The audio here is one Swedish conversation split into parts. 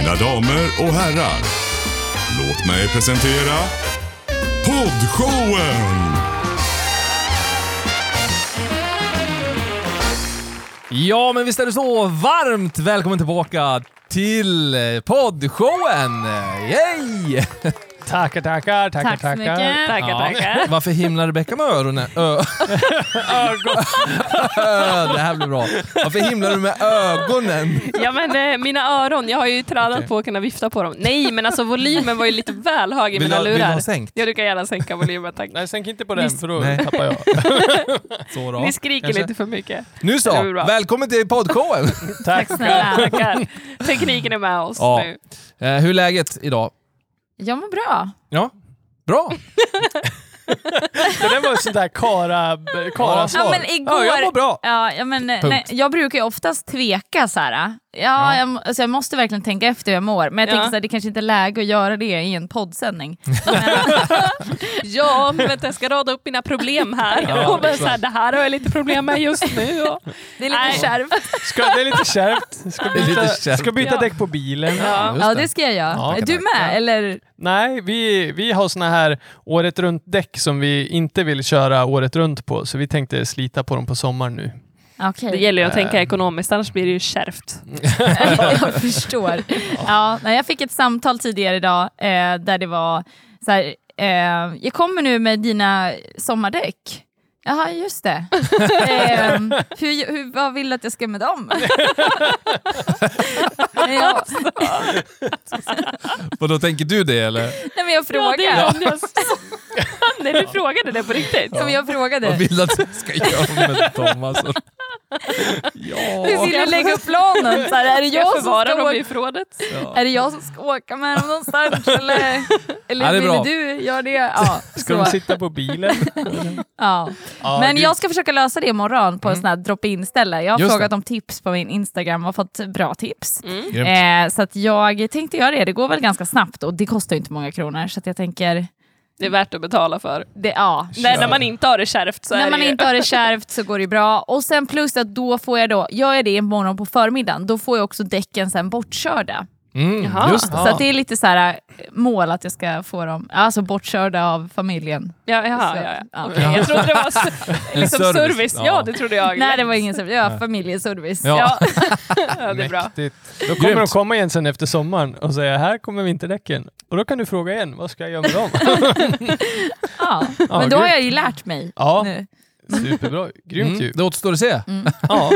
Mina damer och herrar, låt mig presentera Poddshowen! Ja, men visst är det så. Varmt välkommen tillbaka till poddshowen! Yay! Tackar, tackar, tackar, Tack så tackar. mycket. Tackar, Ja. tackar. Varför himlar Rebecka med öronen? Ö. det här blir bra. Varför himlar du med ögonen? Ja men eh, mina öron, jag har ju tränat Okej. på att kunna vifta på dem. Nej men alltså volymen var ju lite väl hög i Vill du, mina ha- vill du lurar. ha sänkt? Ja du kan gärna sänka volymen tack. Nej, sänk inte på den för då Nej. tappar jag. Så då. Ni skriker kanske. lite för mycket. Nu Det så, blir bra. välkommen till poddshowen! Tack. Snälla. Tackar. Tekniken är med oss Ja. nu. Eh, hur är läget idag? Jag mår bra. Ja, bra. Det där var ett sånt där kara, kara-svar. Ja, men igår- Ja, jag mår bra. Ja, men, nej, jag brukar ju oftast tveka så här. Ja, Jag, må- alltså, jag måste verkligen tänka efter hur jag mår, men jag Ja. tänker så här, det kanske inte är läge att göra det i en poddsändning. Ja men vänta jag ska rada upp mina problem här. Ja, och men, så här det här har jag lite problem med just nu. Och, Det är lite Nej. kärvt. Ska, det är lite kärvt. Ska byta, kärvt. ska byta Ja. däck på bilen. ja. Ja, det ska jag göra. Ja, är du med? Eller? Nej, vi, vi har såna här året runt-däck som vi inte vill köra året runt på, så vi tänkte slita på dem på sommaren nu. Okej. Det gäller ju att tänka Eh. ekonomiskt annars blir det ju kärvt. jag förstår. Ja, jag fick ett samtal tidigare idag eh, där det var så här, eh, jag kommer nu med dina sommardäck. Jaha, just det. eh, hur, hur, vad vill du att jag ska med dem? ja, Och då tänker du det eller? nej, men jag Ja, det är frågade. Andreas. Nej du frågade det på riktigt. Ja. men jag Vad frågade. vill du att jag ska göra med dem alltså? Vill du lägga upp planen? Så här, är, det jag jag som ska dem i åka, förrådet? är det jag som ska åka med dem någonstans? Eller, eller Ja, vill du göra det? Ja, Ska så. de sitta på bilen? Ja. Ja, Men gud. jag ska försöka lösa det imorgon på en sån här drop-in ställe. Jag har Just frågat det. om tips på min Instagram och fått bra tips. Mm. Eh, så att jag tänkte göra det. Det går väl ganska snabbt och det kostar ju inte många kronor. Så att jag tänker, Det är värt att betala för. det, ja. Nej, när man inte har det kärvt så är När man inte har det kärvt så går det bra. Och sen plus att då får jag då, gör jag det imorgon på förmiddagen, då får jag också däcken sen bortkörda. Mm, Jaha. just det. Så att det är lite så här eh, mål att jag ska få dem, alltså bortkörda av familjen. Ja, jaha, Så, ja, ja. ja. Okej, Jag trodde det var liksom service. service. Ja. Ja. det trodde jag. Nej det var ingen service, ja, familjeservice. Ja. Ja. ja, det är bra. Mäktigt. Då kommer Grymt. de komma igen sen efter sommaren och säga här kommer vinterdäcken. Och då kan du fråga igen, vad ska jag göra med dem? Ja. Ja, Men då har jag ju lärt mig Ja, nu. superbra. Grymt Mm, ju. det återstår att se. Ja.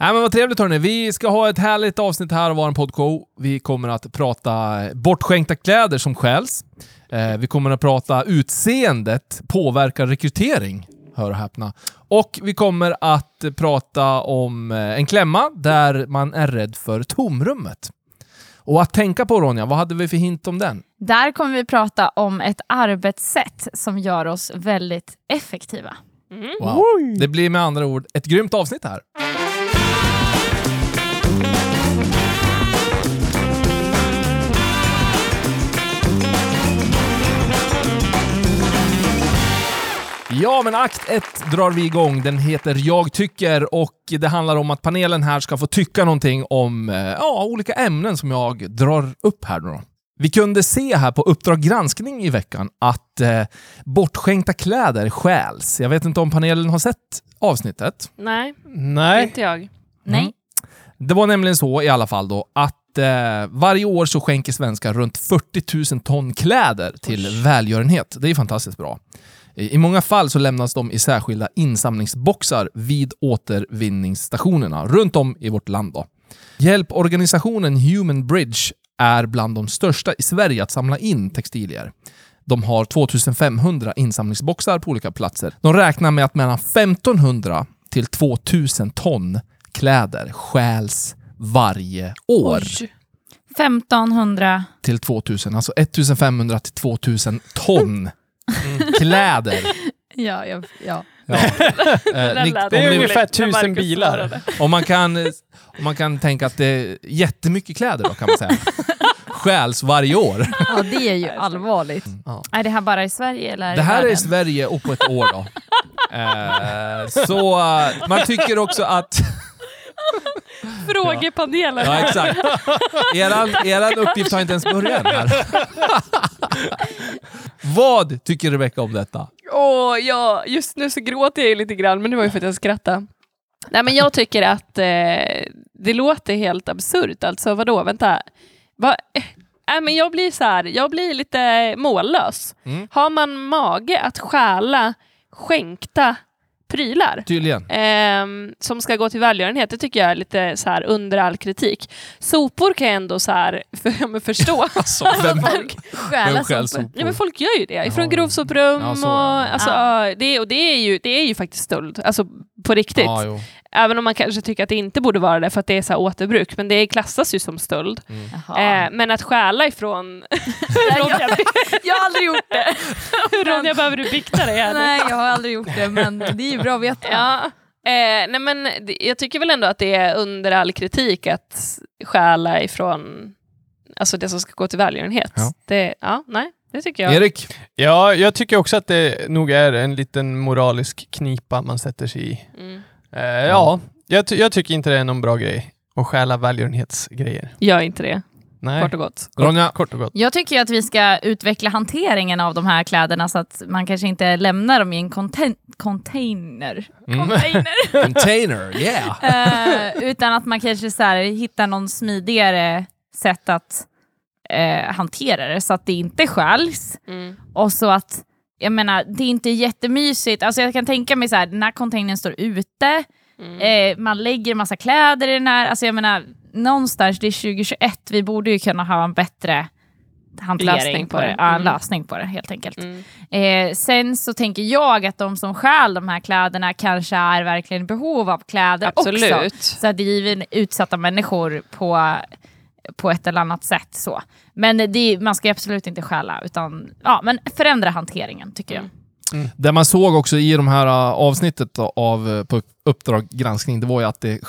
Nej, men vad trevligt hörni. Vi ska ha ett härligt avsnitt här av vår poddshow. Vi kommer att prata bortskänkta kläder som stjäls. Eh, vi kommer att prata utseendet påverkar rekrytering. Hör och häpna. Och vi kommer att prata om eh, en klämma där man är rädd för tomrummet. Och att tänka på Ronja, vad hade vi för hint om den? Där kommer vi prata om ett arbetssätt som gör oss väldigt effektiva. Mm. Wow. Det blir med andra ord ett grymt avsnitt här. Ja, men akt 1 drar vi igång. Den heter Jag tycker och det handlar om att panelen här ska få tycka någonting om eh, ja, olika ämnen som jag drar upp här. Då. Vi kunde se här på Uppdrag granskning i veckan att eh, bortskänkta kläder stjäls. Jag vet inte om panelen har sett avsnittet. Nej, Nej. inte jag. Nej. Det var nämligen så i alla fall då att eh, varje år så skänker svenskar runt 40 000 ton kläder till välgörenhet. Det är fantastiskt bra. I många fall så lämnas de i särskilda insamlingsboxar vid återvinningsstationerna runt om i vårt land. Då. Hjälporganisationen Human Bridge är bland de största i Sverige att samla in textilier. De har 2500 insamlingsboxar på olika platser. De räknar med att mellan 1500 till 2000 ton kläder stjäls varje år. Oj. 1500... Till 2000, alltså 1500 till 2000 ton kläder. Ja, ja, ja. Ja. Eh, ni, det är ungefär tusen bilar. om, man kan, om man kan tänka att det är jättemycket kläder då kan man säga. Stjäls varje år. ja, det är ju allvarligt. Ja. Är det här bara i Sverige eller? Det här är i Sverige och på ett år då. Eh, så eh, man tycker också att Frågepanelen. Ja, exakt. Eran, eran uppgift har inte ens börjat här. Vad tycker Rebecca om detta? Åh, ja, just nu så gråter jag lite grann, men det var ju för att jag skrattade. Nej, men jag tycker att eh, det låter helt absurt. Alltså vadå, vänta. Va? Nej, men jag blir så här, jag blir lite mållös. Mm. Har man mage att stjäla skänkta prylar Tydligen. ehm, som ska gå till välgörenhet, det tycker jag är lite så här under all kritik. Sopor kan jag ändå så här, för, ja, men förstå. Alltså, vem, Stjäla vem stjäl sopor. sopor? Ja, men folk gör ju det, ifrån Ja. grovsoprum Ja, så, och, alltså, Ja. det, och det, är ju, det är ju faktiskt stöld, alltså på riktigt. Ja. Även om man kanske tycker att det inte borde vara det för att det är så här återbruk, men det klassas ju som stöld. Jaha. Eh, men att stjäla ifrån... Ronja, Jag har aldrig gjort det. Ronja, behöver du bikta dig här? Nej, jag har aldrig gjort det, men det är ju bra att veta. Ja. Eh, nej men jag tycker väl ändå att det är under all kritik att stjäla ifrån alltså det som ska gå till välgörenhet. Ja. Det, ja, nej, det tycker jag. Erik? Ja, jag tycker också att det nog är en liten moralisk knipa man sätter sig i. Mm. Eh, ja, jag, ty- jag tycker inte det är någon bra grej att stjäla välgörenhetsgrejer. Gör inte det, Nej. kort och gott. Ronja? Kort och gott. Jag tycker ju att vi ska utveckla hanteringen av de här kläderna så att man kanske inte lämnar dem i en contain- container. Mm. container. Container, yeah! Eh, utan att man kanske så här, hittar någon smidigare sätt att eh, hantera det så att det inte stjäls. Mm. Och så att, jag menar, det är inte jättemysigt. Alltså jag kan tänka mig så här, den här containern står ute, Mm. eh, man lägger massa kläder i den här. Alltså jag menar, någonstans, det är 2021, vi borde ju kunna ha en bättre hantering Lösning på på det. det. Ja, en Mm. lösning på det helt enkelt. Mm. Eh, sen så tänker jag att de som stjäl de här kläderna kanske är verkligen i behov av kläder också. Absolut. Så att det är ju utsatta människor på, på ett eller annat sätt. Så. Men det, man ska absolut inte stjäla, utan ja, men förändra hanteringen tycker jag. Mm. Det man såg också i de här uh, avsnittet av uh, på Uppdrag granskning, det var ju att det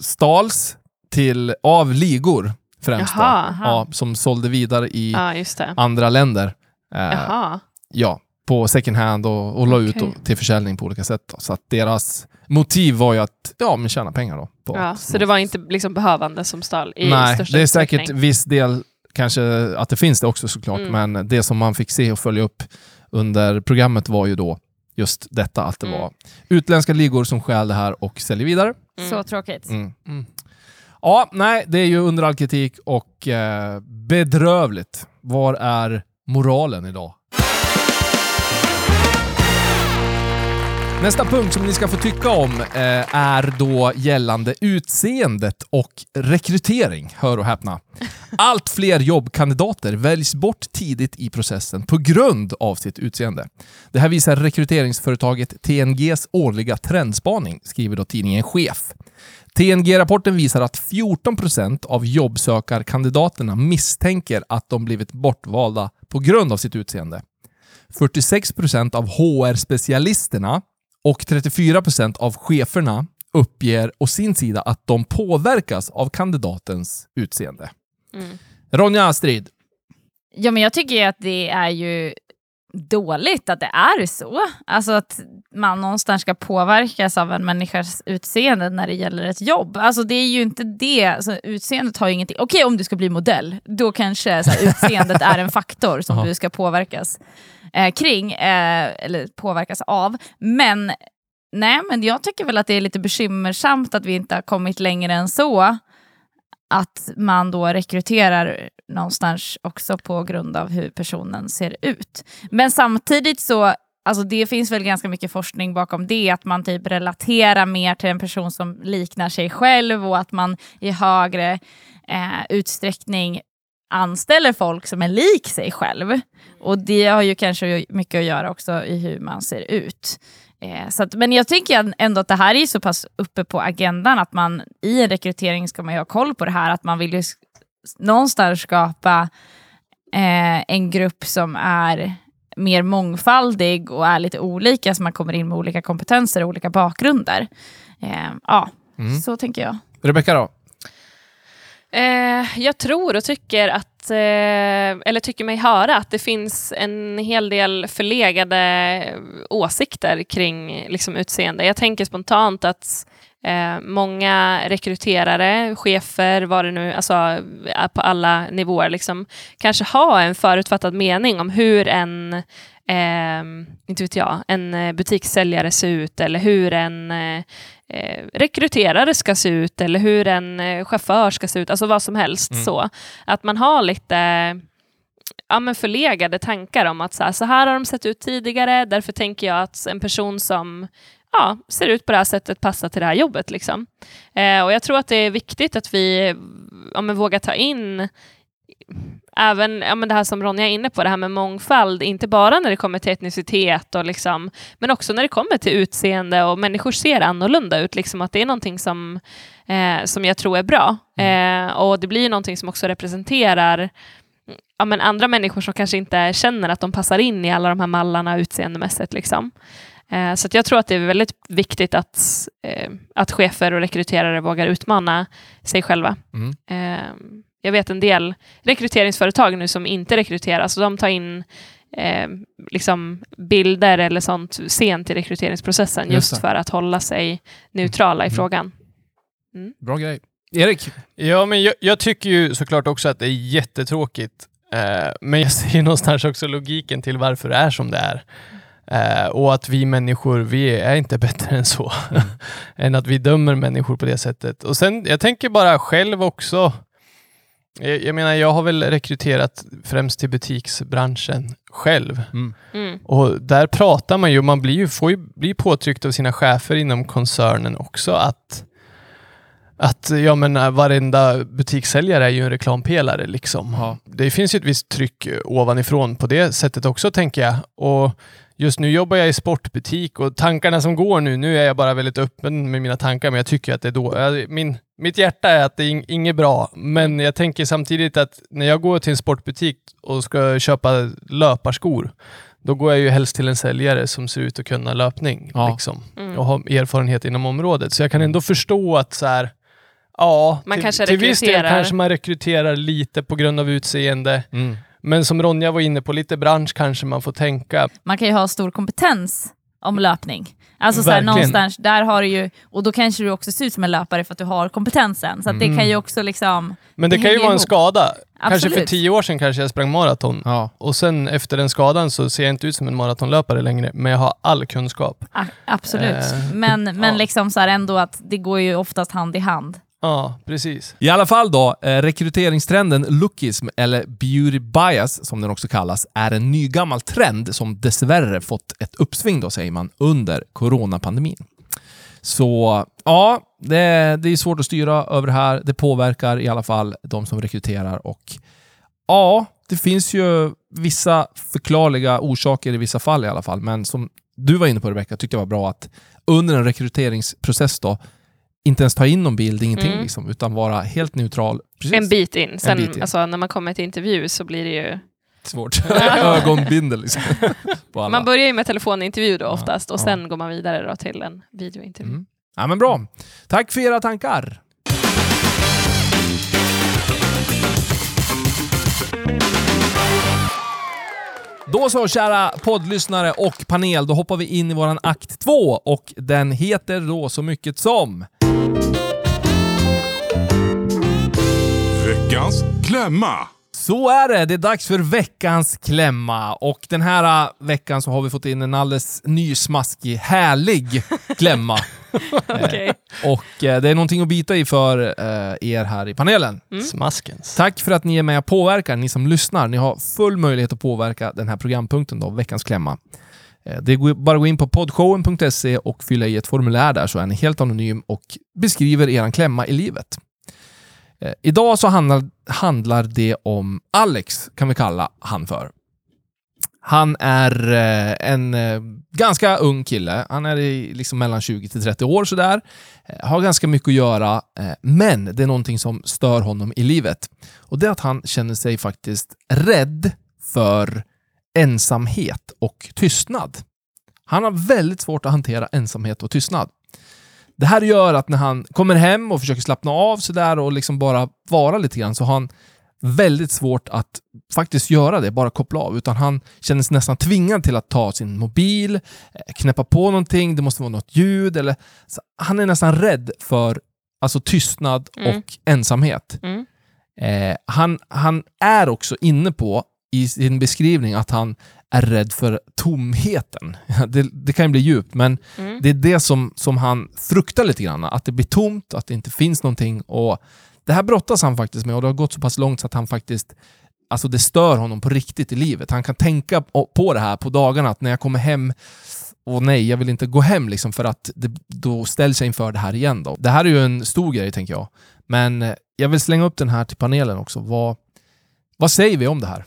stals till, av ligor främst. då. Jaha. Ja, som sålde vidare i Ja, just det. andra länder. Eh, Jaha. ja, på second hand och, och la ut Okej. då, till försäljning på olika sätt. Då. Så att deras motiv var ju att ja, men tjäna pengar. Då, på Ja, så det var inte liksom behövande som stal i Nej, största det är säkert viss del kanske att det finns det också såklart, Mm. men det som man fick se och följa upp under programmet var ju då just detta att det Mm. var utländska ligor som stjäl det här och säljer vidare. Mm. Så tråkigt. Mm. Mm. Ja, nej, det är ju under all kritik och eh, bedrövligt. Var är moralen idag? Nästa punkt som ni ska få tycka om eh, är då gällande utseendet och rekrytering. Hör och häpna. Allt fler jobbkandidater väljs bort tidigt i processen på grund av sitt utseende. Det här visar rekryteringsföretaget TNGs årliga trendspaning, skriver då tidningen Chef. TNG-rapporten visar att 14 procent av jobbsökarkandidaterna misstänker att de blivit bortvalda på grund av sitt utseende. 46 procent av HR-specialisterna och 34 procent av cheferna uppger å sin sida att de påverkas av kandidatens utseende. Mm. Ronja Astrid, Ja, men jag tycker ju att det är ju dåligt att det är så. Alltså att man någonstans ska påverkas av en människas utseende när det gäller ett jobb. Alltså det är ju inte det. Alltså, utseendet har ju ingenting... Okej, om du ska bli modell, då kanske så här, utseendet är en faktor som du ska påverkas eh, kring, eh, eller påverkas av. Men nej, men jag tycker väl att det är lite bekymmersamt att vi inte har kommit längre än så att man då rekryterar någonstans också på grund av hur personen ser ut. Men samtidigt så, alltså det finns väl ganska mycket forskning bakom det, att man typ relaterar mer till en person som liknar sig själv och att man i högre eh, utsträckning anställer folk som är lik sig själv. Och det har ju kanske mycket att göra också i hur man ser ut. Eh, så att, men jag tycker ändå att det här är så pass uppe på agendan att man i en rekrytering ska man ju ha koll på det här, att man vill ju någonstans skapa eh, en grupp som är mer mångfaldig och är lite olika, så man kommer in med olika kompetenser och olika bakgrunder. Eh, ja, Mm. så tänker jag. Rebecka då? Eh, jag tror och tycker att, Eh, eller tycker mig höra att det finns en hel del förlegade åsikter kring liksom, utseende. Jag tänker spontant att eh, många rekryterare, chefer, vad det nu, alltså eh, på alla nivåer, liksom, kanske ha en förutfattad mening om hur en eh, inte vet jag, en eh, butikssäljare ser ut eller hur en eh, eh, rekryterare ska se ut eller hur en chaufför ska se ut, alltså vad som helst. Mm. så. Att man har lite ja, men förlegade tankar om att så här, så här har de sett ut tidigare, därför tänker jag att en person som ja, ser ut på det här sättet passar till det här jobbet. Liksom. Eh, och Jag tror att det är viktigt att vi ja, vågar ta in även ja, men det här som Ronja är inne på, det här med mångfald, inte bara när det kommer till etnicitet, och liksom, men också när det kommer till utseende och människor ser annorlunda ut, liksom, att det är någonting som, eh, som jag tror är bra. Eh, och det blir någonting som också representerar ja, men andra människor som kanske inte känner att de passar in i alla de här mallarna utseendemässigt. Liksom. Eh, så att jag tror att det är väldigt viktigt att, eh, att chefer och rekryterare vågar utmana sig själva. Mm. Eh, jag vet en del rekryteringsföretag nu som inte rekryterar, så de tar in eh, liksom bilder eller sånt sent i rekryteringsprocessen Just just, för att hålla sig neutrala i Mm. frågan. Bra grej. Erik? Ja, men jag, jag tycker ju såklart också att det är jättetråkigt. Eh, men jag ser ju någonstans också logiken till varför det är som det är. Eh, och att vi människor, vi är inte bättre än så. än att vi dömer människor på det sättet. Och sen, jag tänker bara själv också. Jag, jag menar, jag har väl rekryterat främst till butiksbranschen själv. Mm. Och där pratar man ju, man blir ju, får ju bli påtryckt av sina chefer inom koncernen också att att ja, men äh, varenda butikssäljare är ju en reklampelare. Liksom. Ja. Det finns ju ett visst tryck eh, ovanifrån på det sättet också, tänker jag. Och just nu jobbar jag i sportbutik och tankarna som går nu, nu är jag bara väldigt öppen med mina tankar, men jag tycker att det är då... Min, mitt hjärta är att det är ing- inget bra, men jag tänker samtidigt att när jag går till en sportbutik och ska köpa löparskor, då går jag ju helst till en säljare som ser ut att kunna löpning. Ja. Liksom Mm. och har erfarenhet inom området. Så jag kan ändå förstå att så här, ja, Man till, kanske till viss del kanske man rekryterar lite på grund av utseende. Mm. Men som Ronja var inne på, lite bransch kanske man får tänka. Man kan ju ha stor kompetens om löpning. Alltså så här, någonstans, där har du ju, och då kanske du också ser ut som en löpare för att du har kompetensen. Så att det Mm. kan ju också liksom, Men det, Det kan ju vara en ihop. skada. Kanske för Absolut. tio år sedan kanske jag sprang maraton. Ja. Och sen efter den skadan så ser jag inte ut som en maratonlöpare längre, men jag har all kunskap. a- absolut. Eh, men men ja. liksom så här ändå att det går ju oftast hand i hand. Ja, precis. I alla fall då, eh, rekryteringstrenden lookism, eller beauty bias som den också kallas, är en nygammal trend som dessvärre fått ett uppsving då, säger man, under coronapandemin. Så ja, det, det är svårt att styra över det här. Det påverkar i alla fall de som rekryterar och ja, det finns ju vissa förklarliga orsaker i vissa fall i alla fall, men som du var inne på Rebecka, tyckte jag var bra att under en rekryteringsprocess då inte ens ta in någon bild, ingenting, Mm. liksom, utan vara helt neutral. Precis. En bit in. Sen, bit in. Alltså, när man kommer till intervju så blir det ju... Svårt. Ögonbindel liksom. Man börjar ju med telefonintervju då oftast och ja. sen går man vidare då till en videointervju. Mm. Ja, men bra. Tack för era tankar. Då så, kära poddlyssnare och panel, då hoppar vi in i våran akt 2 och den heter då så mycket som... Veckans klämma. Så är det, det är dags för veckans klämma. Och den här äh, veckan så har vi fått in en alldeles ny, smaskig, härlig klämma. Okej. Och eh, det är någonting att bita i för eh, er här i panelen. Mm. Smaskens. Tack för att ni är med och påverkar, ni som lyssnar. Ni har full möjlighet att påverka den här programpunkten då, veckans klämma. Eh, Det är bara att gå in på podshowen.se och fylla i ett formulär där så är ni helt anonym och beskriver er klämma i livet. Eh, Idag så handlar, handlar det om Alex, kan vi kalla han för. Han är eh, en eh, ganska ung kille. Han är i liksom mellan 20 till 30 år sådär. Eh, har ganska mycket att göra, eh, men det är någonting som stör honom i livet. Och det är att han känner sig faktiskt rädd för ensamhet och tystnad. Han har väldigt svårt att hantera ensamhet och tystnad. Det här gör att när han kommer hem och försöker slappna av sådär och liksom bara vara lite grann så har han väldigt svårt att faktiskt göra det, bara koppla av. Utan han känner sig nästan tvingad till att ta sin mobil, eh, knäppa på någonting, det måste vara något ljud. Eller, så han är nästan rädd för alltså, tystnad Mm. och ensamhet. Mm. Eh, han, han är också inne på i sin beskrivning att han är rädd för tomheten. Det, det kan ju bli djupt, men Mm. det är det som, som han fruktar lite grann. Att det blir tomt, att det inte finns någonting. Och det här brottas han faktiskt med och det har gått så pass långt så att han faktiskt Alltså det stör honom på riktigt i livet. Han kan tänka på det här på dagarna, att när jag kommer hem och nej, jag vill inte gå hem liksom för att det, då ställs jag inför det här igen. Då. Det här är ju en stor grej, tänker jag. Men eh, jag vill slänga upp den här till panelen också. Vad, vad säger vi om det här?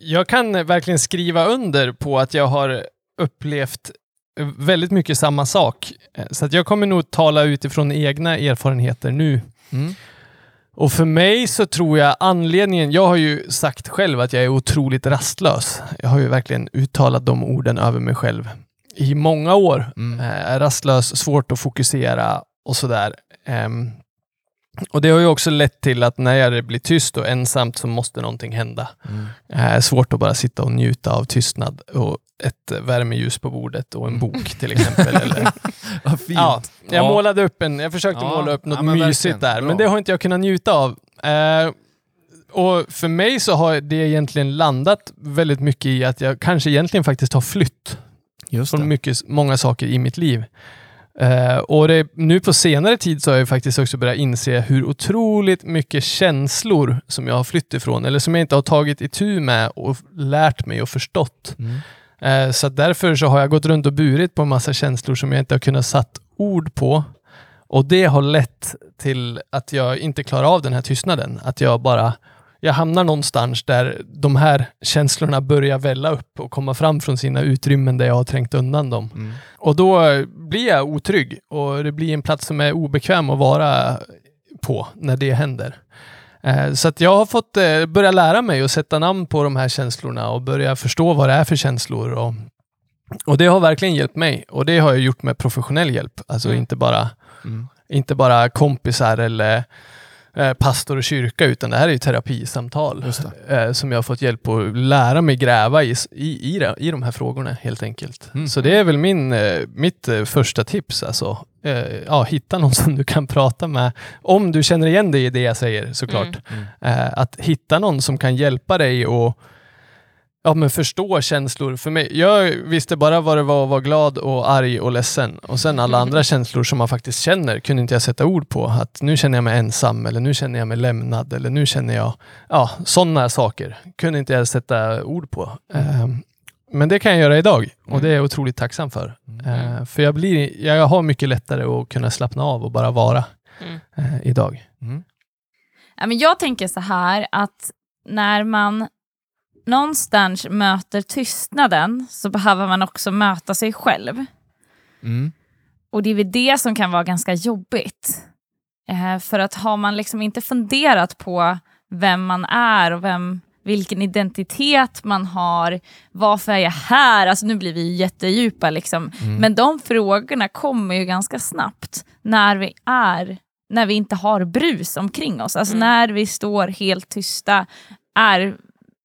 Jag kan verkligen skriva under på att jag har upplevt eh, väldigt mycket samma sak. Eh, Så att jag kommer nog tala utifrån egna erfarenheter nu. Mm. Och för mig så tror jag anledningen, jag har ju sagt själv att jag är otroligt rastlös. Jag har ju verkligen uttalat de orden över mig själv i många år. Mm. Eh, rastlös, svårt att fokusera och sådär. Ehm, och det har ju också lett till att när det blir tyst och ensamt så måste någonting hända. Mm. Eh, svårt att bara sitta och njuta av tystnad och ett värmeljus på bordet och en Mm. bok till exempel. Eller, Vad fint. ja, jag Ja. målade upp en, jag försökte Ja, måla upp något ja, mysigt där, men det har inte jag kunnat njuta av. Eh, och för mig så har det egentligen landat väldigt mycket i att jag kanske egentligen faktiskt har flytt Just från mycket, många saker i mitt liv. Eh, och det, nu på senare tid så har jag faktiskt också börjat inse hur otroligt mycket känslor som jag har flytt ifrån, eller som jag inte har tagit itu med och lärt mig och förstått. Mm. Eh, så därför så har jag gått runt och burit på en massa känslor som jag inte har kunnat satt ord på. Och det har lett till att jag inte klarar av den här tystnaden. Att jag bara, jag hamnar någonstans där de här känslorna börjar välla upp och komma fram från sina utrymmen där jag har trängt undan dem. Mm. Och då blir jag otrygg och det blir en plats som är obekväm att vara på när det händer. Eh, Så att jag har fått eh, börja lära mig att sätta namn på de här känslorna och börja förstå vad det är för känslor. Och, och det har verkligen hjälpt mig och det har jag gjort med professionell hjälp. Alltså Mm. inte, bara, Mm. inte bara kompisar eller eh, pastor och kyrka utan det här är ju terapisamtal eh, som jag har fått hjälp att lära mig gräva i, i, i, i de här frågorna helt enkelt. Mm. Så det är väl min, eh, mitt eh, första tips. Alltså. Ja, hitta någon som du kan prata med. Om du känner igen dig i det jag säger såklart. Mm. Eh, att hitta någon som kan hjälpa dig och ja, men förstå känslor. För mig, jag visste bara vad det var att vara glad och arg och ledsen. Och sen alla andra känslor som man faktiskt känner kunde inte jag sätta ord på. Att nu känner jag mig ensam eller nu känner jag mig lämnad eller nu känner jag, ja, sådana saker kunde inte jag sätta ord på. Eh, men det kan jag göra idag och det är jag otroligt tacksam för. Eh, för jag, blir, jag har mycket lättare att kunna slappna av och bara vara Mm. eh, idag. Mm. Ja, men jag tänker så här att när man någonstans möter tystnaden så behöver man också möta sig själv. Mm. Och det är väl det som kan vara ganska jobbigt. Eh, för att har man liksom inte funderat på vem man är och vem, vilken identitet man har, varför är jag här? Alltså nu blir vi ju jättedjupa liksom. Mm. Men de frågorna kommer ju ganska snabbt när vi är när vi inte har brus omkring oss. Alltså Mm. när vi står helt tysta, är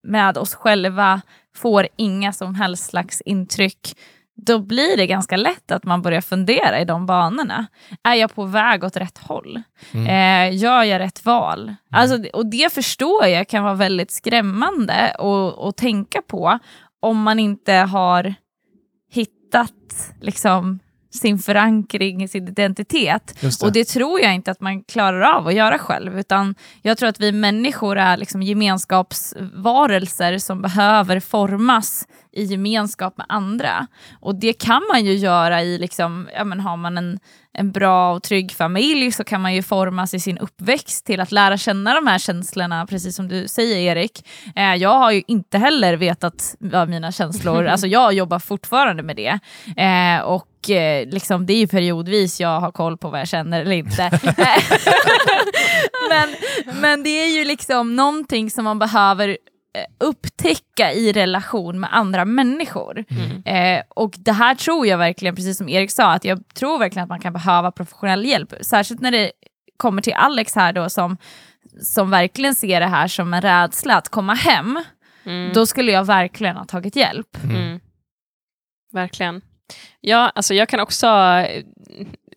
med oss själva, får inga som helst slags intryck. Då blir det ganska lätt att man börjar fundera i de banorna. Är jag på väg åt rätt håll? Mm. Eh, gör jag rätt val? Alltså, och det förstår jag kan vara väldigt skrämmande att att tänka på om man inte har hittat liksom, sin förankring, sin identitet. Det. Och det tror jag inte att man klarar av att göra själv, utan jag tror att vi människor är liksom gemenskapsvarelser som behöver formas i gemenskap med andra. Och det kan man ju göra i, liksom, ja, men har man en, en bra och trygg familj så kan man ju formas i sin uppväxt till att lära känna de här känslorna, precis som du säger Erik. Eh, jag har ju inte heller vetat vad mina känslor, alltså jag jobbar fortfarande med det. Eh, och eh, liksom, det är ju periodvis jag har koll på vad jag känner eller inte. men, men det är ju liksom någonting som man behöver eh, upptäcka i relation med andra människor. Mm. Eh, och det här tror jag verkligen, precis som Erik sa, att jag tror verkligen att man kan behöva professionell hjälp. Särskilt när det kommer till Alex här då som, som verkligen ser det här som en rädsla att komma hem, Mm. då skulle jag verkligen ha tagit hjälp. Mm. Verkligen. Ja, alltså jag kan också, eh,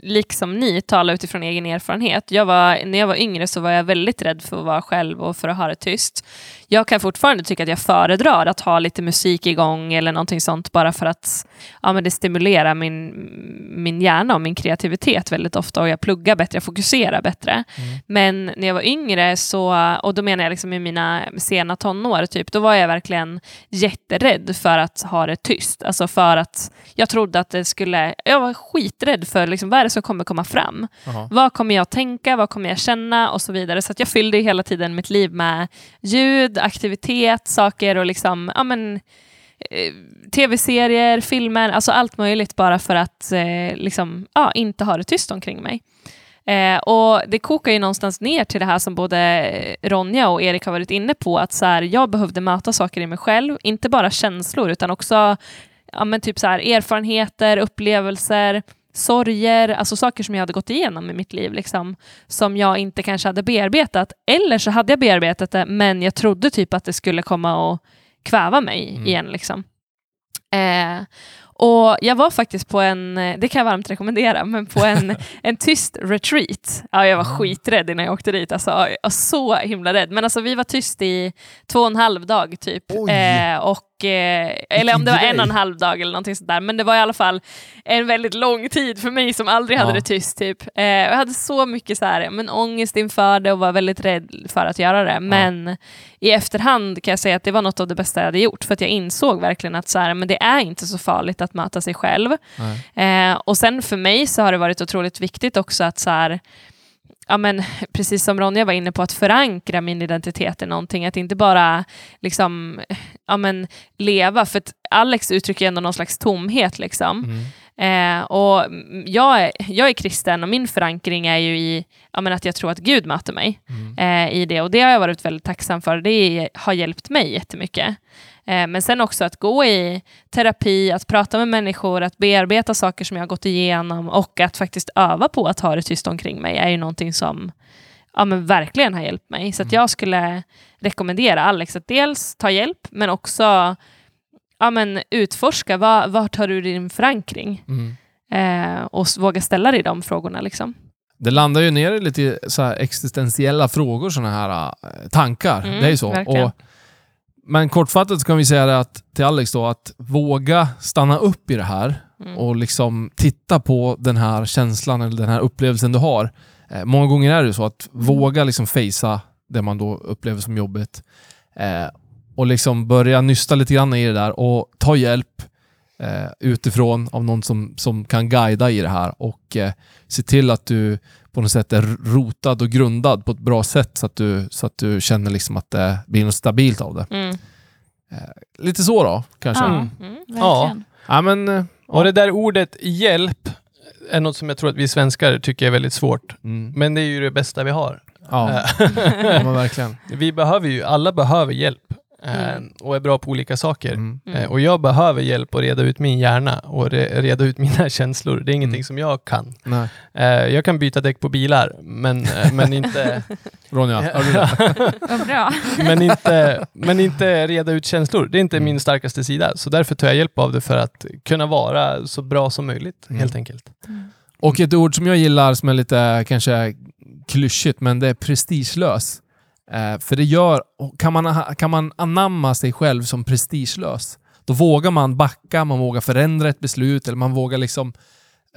liksom ni, tala utifrån egen erfarenhet. Jag var, när jag var yngre så var jag väldigt rädd för att vara själv och för att ha det tyst. Jag kan fortfarande tycka att jag föredrar att ha lite musik igång eller någonting sånt bara för att ja, men det stimulerar min, min hjärna och min kreativitet väldigt ofta och jag pluggar bättre, jag fokuserar bättre. Men när jag var yngre, så, och då menar jag liksom i mina sena tonår, typ, då var jag verkligen jätterädd för att ha det tyst. Alltså för att jag trodde att det skulle... Jag var skiträdd för liksom, vad är det som kommer komma fram. Jaha. Vad kommer jag tänka, vad kommer jag känna och så vidare. Så jag fyllde hela tiden mitt liv med ljud, aktivitet, saker och liksom, ja men, eh, tv-serier, filmer, alltså allt möjligt bara för att eh, liksom, ja, inte ha det tyst omkring mig. Eh, och Det kokar ju någonstans ner till det här som både Ronja och Erik har varit inne på, att så här, jag behövde möta saker i mig själv, inte bara känslor utan också ja, men typ så här, erfarenheter, upplevelser, sorger, alltså saker som jag hade gått igenom i mitt liv, liksom, som jag inte kanske hade bearbetat. Eller så hade jag bearbetat det, men jag trodde typ att det skulle komma och kväva mig Mm. igen. Liksom. Eh, och Jag var faktiskt på en, det kan jag varmt rekommendera, men på en, en tyst retreat. Ja, jag var Ah. skiträdd innan jag åkte dit. Alltså, jag var så himla rädd. Men alltså, vi var tyst i två och en halv dag typ. Eh, och, eh, eller om det var en och en halv dag eller någonting sånt där. Men det var i alla fall en väldigt lång tid för mig som aldrig hade Ja. det tyst. Typ. Eh, jag hade så mycket så här, men ångest inför det och var väldigt rädd för att göra det. Men i efterhand kan jag säga att det var något av det bästa jag hade gjort. För att jag insåg verkligen att så här, men det är inte så farligt att möta sig själv. Eh, och sen för mig så har det varit otroligt viktigt också att så här, ja men, precis som Ronja var inne på, att förankra min identitet i någonting. Att inte bara liksom, ja men, leva, för att Alex uttrycker ändå någon slags tomhet. Liksom. Mm. Eh, och jag, är, jag är kristen och min förankring är ju i ja, men att jag tror att Gud möter mig Mm. eh, i det. Och det har jag varit väldigt tacksam för. Det har hjälpt mig jättemycket. Eh, men sen också att gå i terapi, att prata med människor, att bearbeta saker som jag har gått igenom och att faktiskt öva på att ha det tyst omkring mig är ju någonting som ja, men verkligen har hjälpt mig. Så att jag skulle rekommendera Alex att dels ta hjälp, men också ja, men utforska vad, vart har du din förankring Mm. eh, och våga ställa dig de frågorna. Liksom. Det landar ju ner i lite så existentiella frågor, sådana här äh, tankar. Mm, det är ju så. verkligen. Och, men kortfattat så kan vi säga att, till Alex då, att våga stanna upp i det här Mm. och liksom titta på den här känslan eller den här upplevelsen du har. Eh, många gånger är det så att våga liksom facea det man då upplever som jobbigt. Eh, och liksom börja nysta lite grann i det där och ta hjälp eh, utifrån av någon som, som kan guida i det här och eh, se till att du på något sätt är rotad och grundad på ett bra sätt så att du, så att du känner liksom att det blir något stabilt av det. Mm. Lite så då, kanske. Ja. Ja, Mm. Mm. Verkligen. men... eh, Och det där ordet hjälp är något som jag tror att vi svenskar tycker är väldigt svårt. Mm, Men det är ju det bästa vi har. ja, Eh, ja, men verkligen. vi behöver ju, alla behöver hjälp eh, Mm. och är bra på olika saker. Mm. Mm. Eh, Och jag behöver hjälp att reda ut min hjärna och re- reda ut mina känslor. Det är ingenting Mm. som jag kan. Nej. Eh, Jag kan byta däck på bilar, men, eh, men, inte, Ronja, hör du det? Bra. men, inte, men inte reda ut känslor. Det är inte Mm. min starkaste sida. Så därför tar jag hjälp av det för att kunna vara så bra som möjligt, Mm. helt enkelt. Och ett ord som jag gillar som är lite kanske klyschigt, men det är prestigelös. Eh, för det gör, kan man, kan man anamma sig själv som prestigelös, då vågar man backa, man vågar förändra ett beslut, eller man vågar liksom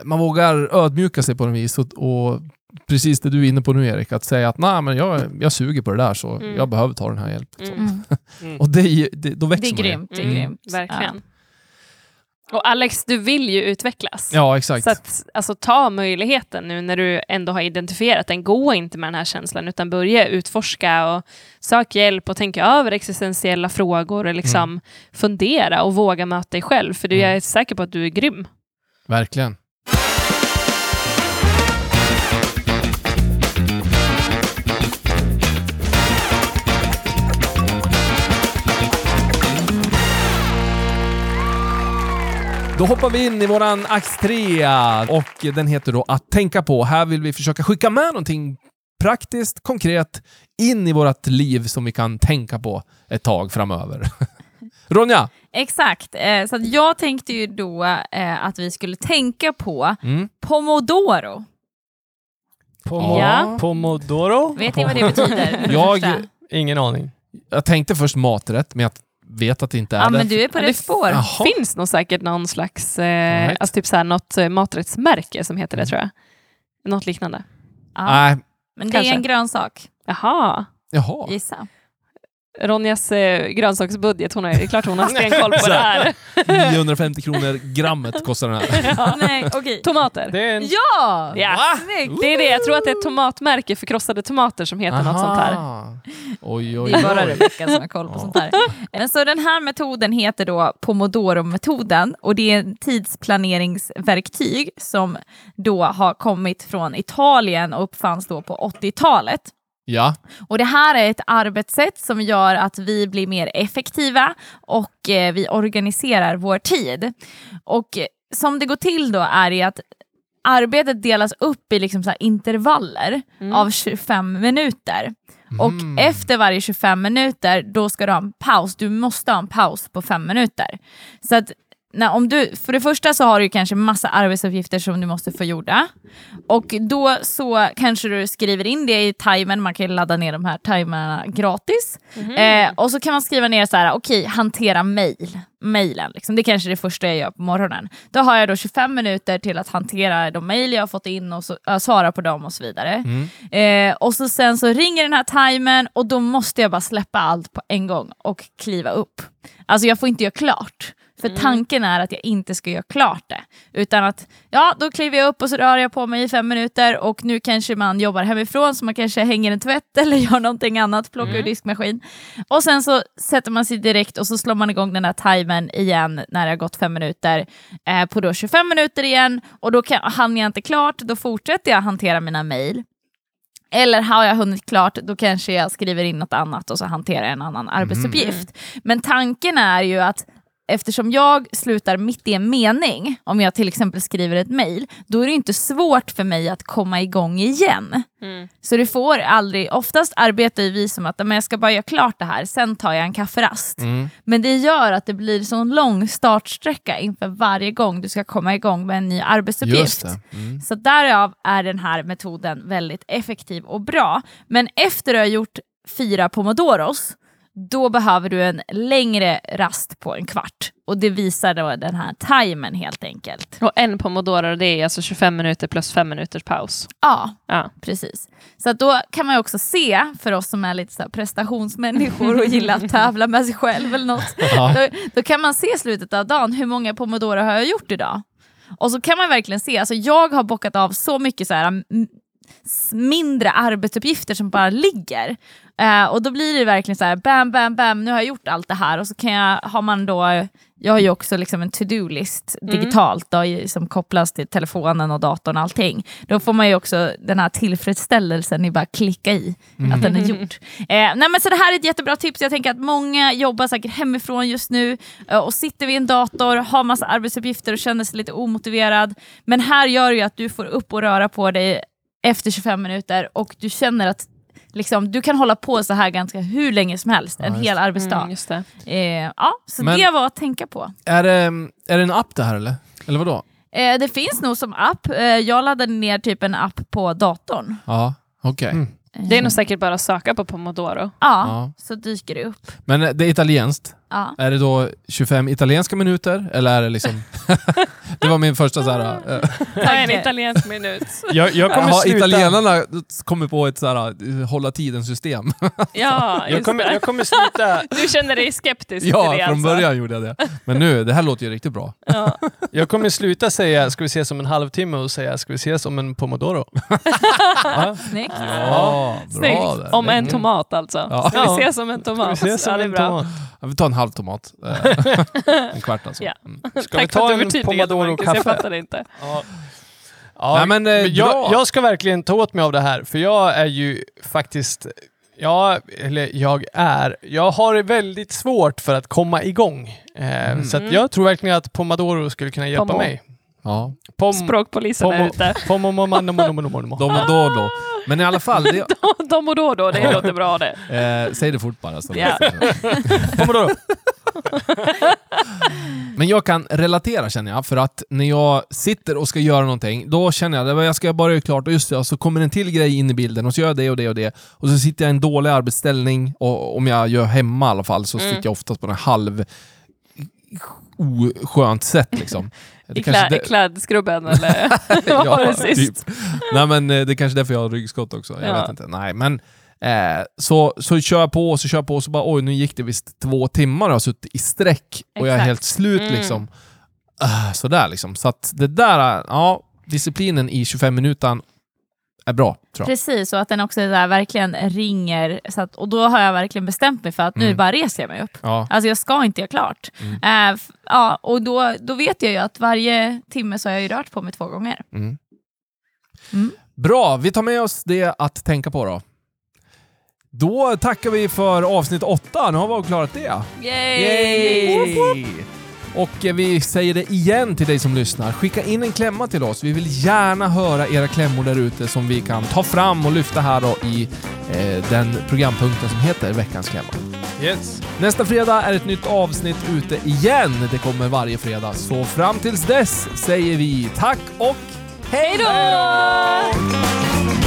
man vågar ödmjuka sig på något vis. Och, och precis det du är inne på nu Erik, att säga att nej men jag, jag suger på det där så Mm. jag behöver ta den här hjälpen. Mm. Mm. Och det, det, då Det växer är man ju. grymt. Det är Mm, grymt. Verkligen. Och Alex, du vill ju utvecklas. Ja, exakt. Så att, alltså, ta möjligheten nu när du ändå har identifierat den. Gå inte med den här känslan utan börja utforska och sök hjälp och tänka över existentiella frågor och liksom fundera och våga möta dig själv. För du, Mm. jag är säker på att du är grym. Verkligen. Då hoppar vi in i våran akt 3 och den heter då Att tänka på. Här vill vi försöka skicka med någonting praktiskt, konkret, in i vårt liv som vi kan tänka på ett tag framöver. Ronja! Exakt, eh, så att jag tänkte ju då eh, att vi skulle tänka på Mm. pomodoro. Pomo- Ja. Pomodoro? Vet ni vad det betyder? Jag-. Ingen aning. Jag tänkte först maträtt, men jag vet att det inte är Ja, det. men du är på rätt spår. Jaha. finns nog säkert någon slags, eh, Alright. alltså typ så här, något eh, maträttsmärke som heter det tror jag. Något liknande. Ja, Nej, men det kanske. är en grönsak, Jaha. jaha. gissa. Ronjas eh, grönsaksbudget, hon är, det är klart hon har stenkoll på det här. 950 kronor grammet kostar den här. Nej, okej. Tomater. Det är en... Ja! Ja. Snyggt! Det är det, jag tror att det är ett tomatmärke för krossade tomater som heter något sånt här. Aha. Oj, oj, Det är bara oj. Rebecka som har koll på sånt här. Men så den här metoden heter då Pomodoro-metoden och det är en tidsplaneringsverktyg som då har kommit från Italien och uppfanns då på 80-talet. Ja. Och Det här är ett arbetssätt som gör att vi blir mer effektiva och eh, vi organiserar vår tid. Och eh, som det går till då är det att arbetet delas upp i liksom så här intervaller Mm. av 25 minuter. Och Mm. efter varje 25 minuter, då ska du ha en paus. Du måste ha en paus på fem minuter. Så att när, om du, för det första så har du kanske massa arbetsuppgifter som du måste få gjorda. Och då så kanske du skriver in det i timern, man kan ladda ner de här timerna gratis. Eh, och så kan man skriva ner så här, okej, hantera mail. Mailen, liksom. det är kanske är det första jag gör på morgonen. Då har jag då 25 minuter till att hantera de mejl jag har fått in och så, äh, svara på dem och så vidare. Mm. Eh, och så sen så ringer den här timern och då måste jag bara släppa allt på en gång och kliva upp. Alltså jag får inte göra klart. För tanken är att jag inte ska göra klart det. Utan att, ja, då kliver jag upp och så rör jag på mig i fem minuter och nu kanske man jobbar hemifrån så man kanske hänger en tvätt eller gör någonting annat, plockar ur diskmaskin. Och sen så sätter man sig direkt och så slår man igång den här timern igen när det har gått fem minuter eh, på då 25 minuter igen och då kan, hann jag inte klart, då fortsätter jag hantera mina mejl. Eller har jag hunnit klart, då kanske jag skriver in något annat och så hanterar jag en annan arbetsuppgift. Men tanken är ju att eftersom jag slutar mitt i en mening, om jag till exempel skriver ett mejl, då är det inte svårt för mig att komma igång igen. Mm. Så du får aldrig, oftast arbetar vi som att men jag ska bara göra klart det här, sen tar jag en kafferast. Mm. Men det gör att det blir så lång startsträcka inför varje gång du ska komma igång med en ny arbetsuppgift. Just det. Mm. Så därav är den här metoden väldigt effektiv och bra. Men efter du har gjort fyra pomodoros, då behöver du en längre rast på en kvart. Och det visar då den här timern helt enkelt. Och en pomodoro, det är alltså 25 minuter plus 5 minuters paus. Ja, Ja. precis. Så att då kan man ju också se, för oss som är lite så här prestationsmänniskor och gillar att tävla med sig själv eller något, Ja. då, då kan man se slutet av dagen, hur många pomodoro har jag gjort idag? Och så kan man verkligen se, alltså jag har bockat av så mycket så här, m- s- mindre arbetsuppgifter som bara ligger. Eh, och då blir det verkligen så här, bam, bam, bam, nu har jag gjort allt det här och så kan jag, har man då, jag har ju också liksom en to-do-list digitalt då, som kopplas till telefonen och datorn och allting. Då får man ju också den här tillfredsställelsen i bara klicka i att den är gjord. Eh, nej men så det här är ett jättebra tips. Jag tänker att många jobbar säkert hemifrån just nu eh, och sitter vid en dator, har massa arbetsuppgifter och känner sig lite omotiverad. Men här gör ju att du får upp och röra på dig efter 25 minuter och du känner att liksom, du kan hålla på så här ganska hur länge som helst, en just hel arbetsdag. Mm, just det. Eh, ja, så Men- det var att tänka på. Är, det, är det en app det här eller? Eller vadå? Eh, det finns nog som app. Eh, jag laddade ner typ en app på datorn. Ja, okej. Mm. Det är nog säkert bara att söka på pomodoro. Ja, Ja. så dyker det upp. Men det är italienskt. Ja. Är det då 25 italienska minuter? Eller är det liksom... det var min första så här... eh, Ta en italiensk minut. Jag, jag kommer Har sluta... italienarna kommit på ett så här, eh, hålla tiden-system? Ja, Jag kommer, det. jag kommer sluta... Du känner dig skeptisk ja, till det från alltså? början gjorde jag det. Men nu, det här låter ju riktigt bra. Ja. Jag kommer sluta säga ska vi ses om en halvtimme och säga ska vi ses om en pomodoro. ja. Snyggt. Ja, Snyggt. där. Om en tomat alltså. Ja. Ska vi ses som en Ska vi tomat? ses ja, om det är en bra. tomat? Ja, vi tar en halv tomat. Eh, en kvart alltså. Ja. Mm. Ska vi Tack för ta att du en förtydligade Marcus, jag fattade inte. Ja. Ja, Nej, men, eh, jag, bra. jag ska verkligen ta åt mig av det här, för jag är ju faktiskt... Ja, eller jag är... Jag har väldigt svårt för att komma igång. Eh, Mm. Så att jag tror verkligen att Pomodoro skulle kunna hjälpa Pomo. mig. Ja. Pom, Språkpolisen är pomo, ute. pomo, momo, Men i alla fall, det, De och då då, det låter bra det. eh, säg det fort bara. Så. Kommer då. Men jag kan relatera känner jag, för att när jag sitter och ska göra någonting, då känner jag att jag ska bara göra klart och just det, så kommer en till grej in i bilden och så gör jag det och det och det. Och så sitter jag i en dålig arbetsställning, och om jag gör hemma i alla fall, så Mm. sitter jag oftast på en halv oskönt sätt liksom. I klä, det- klädskrubben eller vad var det sist? typ. Nej men eh, det är kanske är därför jag har ryggskott också. Jag Ja. vet inte. Nej men eh, så, så kör jag på och så kör jag på och så bara oj nu gick det visst två timmar och jag har suttit i sträck och jag är helt slut Mm. liksom. Uh, sådär liksom. Så att det där, ja, disciplinen i 25 minuter är bra. Precis, och att den också där verkligen ringer. Så att, och då har jag verkligen bestämt mig för att nu Mm. bara reser jag mig upp. Ja. Alltså jag ska inte göra klart. Mm. F- ja, och då, då vet jag ju att varje timme så har jag ju rört på mig två gånger. Mm. Mm. Bra, vi tar med oss det att tänka på då. Då tackar vi för avsnitt åtta. Nu har vi avklarat det. Yay! Och eh, vi säger det igen till dig som lyssnar. Skicka in en klämma till oss. Vi vill gärna höra era klämmor där ute som vi kan ta fram och lyfta här då i eh, den programpunkten som heter Veckans klämma. Yes. Nästa fredag är ett nytt avsnitt ute igen. Det kommer varje fredag. Så fram tills dess säger vi tack och Hej då!